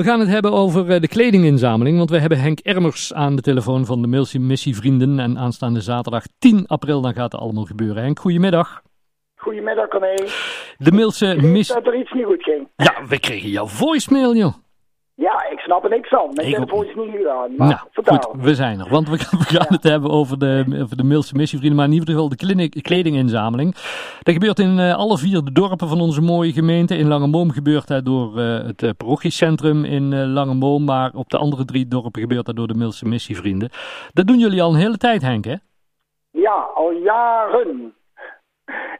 We gaan het hebben over eh, de kledinginzameling, want we hebben Henk Ermers aan de telefoon van de Milse Missievrienden. En aanstaande zaterdag 10 april dan gaat het allemaal gebeuren. Henk, goedemiddag. Goedemiddag, Corné. De weet Missie... dat er iets niet goed ging. Ja, we kregen jouw voicemail, joh. Ja, snap er niks van. Mijn telefoon is niet gedaan. Maar Nou, goed, we zijn er. Want we, we gaan Ja. het hebben over de, over de Milse Missievrienden, maar in ieder geval de kledinginzameling. Dat gebeurt in eh, alle vier de dorpen van onze mooie gemeente. In Langeboom gebeurt dat door eh, het uh, parochiecentrum in eh Langeboom, maar op de andere drie dorpen gebeurt dat door de Milse Missievrienden. Dat doen jullie al een hele tijd, Henk, hè? Ja, al jaren.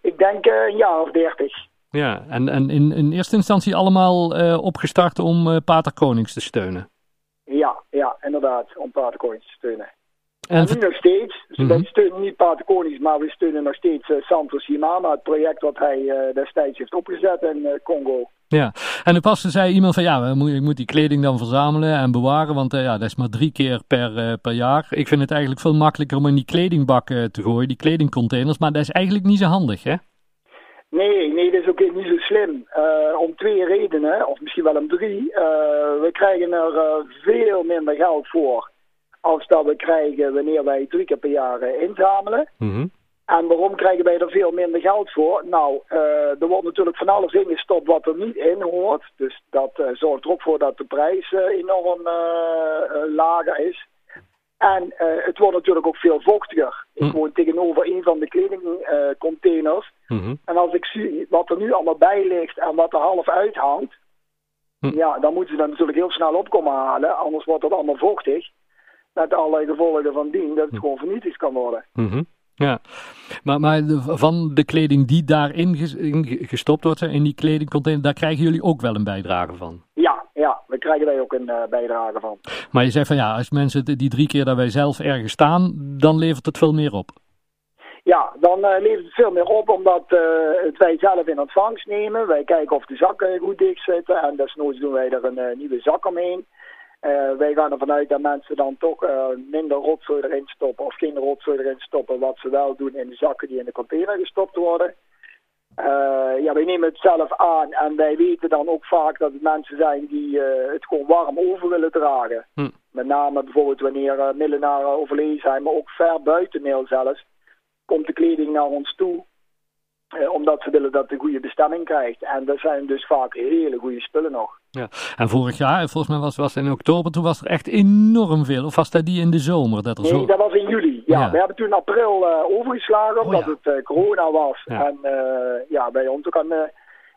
Ik denk eh, een jaar of dertig. Ja, en, en in, in eerste instantie allemaal eh, opgestart om eh, Pater Konings te steunen. Ja, ja, inderdaad. Om Paterkonings te steunen. En En nu nog steeds. Dus Mhm. Wij steunen niet Paterkonings, maar we steunen nog steeds eh, Santos Himama. Het project wat hij destijds heeft opgezet in Congo. Ja, en er pas zei iemand van ja, we moet- ik moet die kleding dan verzamelen en bewaren, want ja, dat is maar drie keer per, per jaar. Ik vind het eigenlijk veel makkelijker om in die kledingbak te gooien, die kledingcontainers, maar dat is eigenlijk niet zo handig, hè? Nee, nee, dat is ook niet zo slim. Eh, om twee redenen, of misschien wel om drie. Eh, we krijgen er eh, veel minder geld voor als dat we krijgen wanneer wij drie keer per jaar inzamelen. Mhm. En waarom krijgen wij er veel minder geld voor? Nou, er wordt natuurlijk van alles ingestopt wat er niet in hoort. Dus dat zorgt er ook voor dat de prijs enorm lager is. En eh, het wordt natuurlijk ook veel vochtiger. Ik Hm. woon tegenover een van de kledingcontainers. Mhm. En als ik zie wat er nu allemaal bij ligt en wat er half uithangt, Hm. ja, dan moeten ze dat natuurlijk heel snel op komen halen. Anders wordt het allemaal vochtig. Met allerlei gevolgen van dien dat het gewoon vernietigd kan worden. Mhm. Ja, maar, maar van de kleding die daarin ges- in ge- gestopt wordt, in die kledingcontainer, daar krijgen jullie ook wel een bijdrage van. Krijgen wij ook een eh, bijdrage van. Maar je zegt van ja, als mensen die drie keer dat wij zelf ergens staan, dan levert het veel meer op. Ja, dan eh, levert het veel meer op omdat eh, het wij zelf in ontvangst nemen. Wij kijken of de zakken goed dicht zitten en desnoods doen wij er een nieuwe zak omheen. Wij gaan ervan uit dat mensen dan toch minder rotzooi erin stoppen of geen rotzooi erin stoppen wat ze wel doen in de zakken die in de container gestopt worden. Eh, ja, wij nemen het zelf aan en wij weten dan ook vaak dat het mensen zijn die eh, het gewoon warm over willen dragen. Hm. Met name bijvoorbeeld wanneer uh, millenaren overleden zijn, maar ook ver buiten Mil zelfs komt de kleding naar ons toe. omdat ze willen dat het een goede bestemming krijgt. En dat zijn dus vaak hele goede spullen nog. Ja. En vorig jaar, volgens mij was, was het in oktober, toen was er echt enorm veel. Of was dat die in de zomer? Dat er Nee, zo... dat was in juli. Ja, Ja. we hebben toen april eh, overgeslagen omdat ja. het eh, corona was. Ja. En eh, ja, bij ons ook aan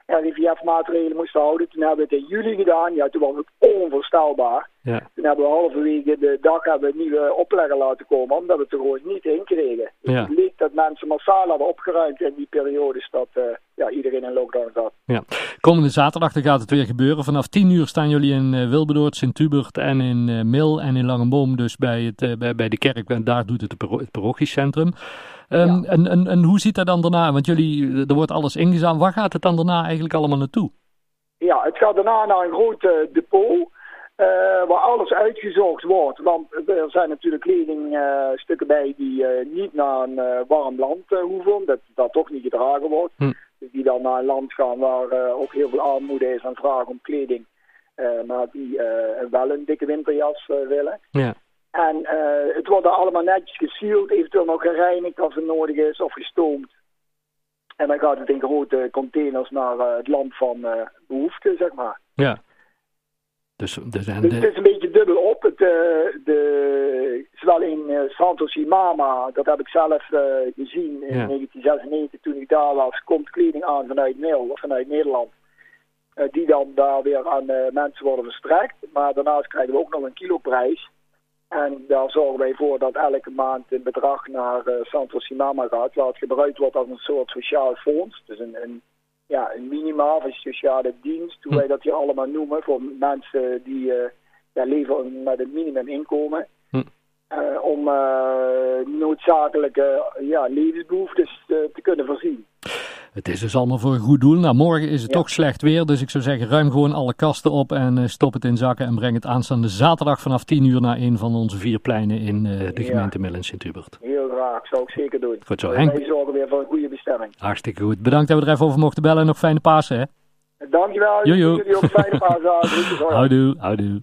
RIVF-maatregelen moesten houden. Toen hebben we het in juli gedaan. Ja, toen was het onvoorstelbaar. Ja. Toen hebben we halverwege de dag hebben we nieuwe opleggen laten komen, omdat we het er gewoon niet in kregen. Dus Ja. Het leek dat mensen massaal hadden opgeruimd in die periodes dat eh, ja, iedereen in lockdown zat. Ja. Komende zaterdag dan gaat het weer gebeuren. Vanaf 10 uur staan jullie in uh, Wilberdoord, Sint-Hubert en in uh, Mil en in Langenboom. Dus bij, het, bij, bij de kerk. En daar doet het het, paro het parochiecentrum. Um, Ja. en, en, en hoe ziet dat dan daarna? Want jullie, er wordt alles ingezameld. Waar gaat het dan daarna eigenlijk allemaal naartoe? Ja, het gaat daarna naar een groot eh, depot. Eh, waar alles uitgezocht wordt. Want er zijn natuurlijk kledingstukken bij die eh, niet naar een eh, warm land hoeven. Dat dat toch niet gedragen wordt. Hm. Dus die dan naar een land gaan waar ook heel veel armoede is en vragen om kleding. maar die wel een dikke winterjas willen. Ja. En het wordt allemaal netjes gesealed, eventueel nog gereinigd als het nodig is of gestoomd. En dan gaat het in grote containers naar het land van eh, behoefte, zeg maar. Ja. Dus, dus en het is een beetje dubbel op. Het, eh, de, zowel in eh, Santos Imama, dat heb ik zelf eh, gezien in Ja. 1996 toen ik daar was, komt kleding aan vanuit Nederland, of vanuit Nederland. Die dan daar weer aan mensen worden verstrekt. Maar daarnaast krijgen we ook nog een kiloprijs. En daar zorgen wij voor dat elke maand een bedrag naar eh, Santos Imama gaat. Waar het gebruikt wordt als een soort sociaal fonds. Dus een, een, ja, een minima of een sociale dienst, hoe Hm. wij dat hier allemaal noemen. Voor mensen die eh, ja, leven met een minimuminkomen. Hm. Eh, om eh, noodzakelijke ja, levensbehoeftes eh, te kunnen voorzien. Het is dus allemaal voor een goed doel. Nou, morgen is het Ja. toch slecht weer. Dus ik zou zeggen, ruim gewoon alle kasten op en uh, stop het in zakken. En breng het aanstaande zaterdag vanaf 10 uur naar een van onze vier pleinen in uh, de Ja. gemeente Millen Sint-Hubert. Heel graag, zou ik zeker doen. Goed zo, Eh, Henk. Wij zorgen weer voor een goede bestemming. Hartstikke goed. Bedankt dat we er even over mochten bellen en nog fijne Pasen, hè? Dankjewel. Jojo. Jullie ook fijne hoi. Houdoe, houdoe.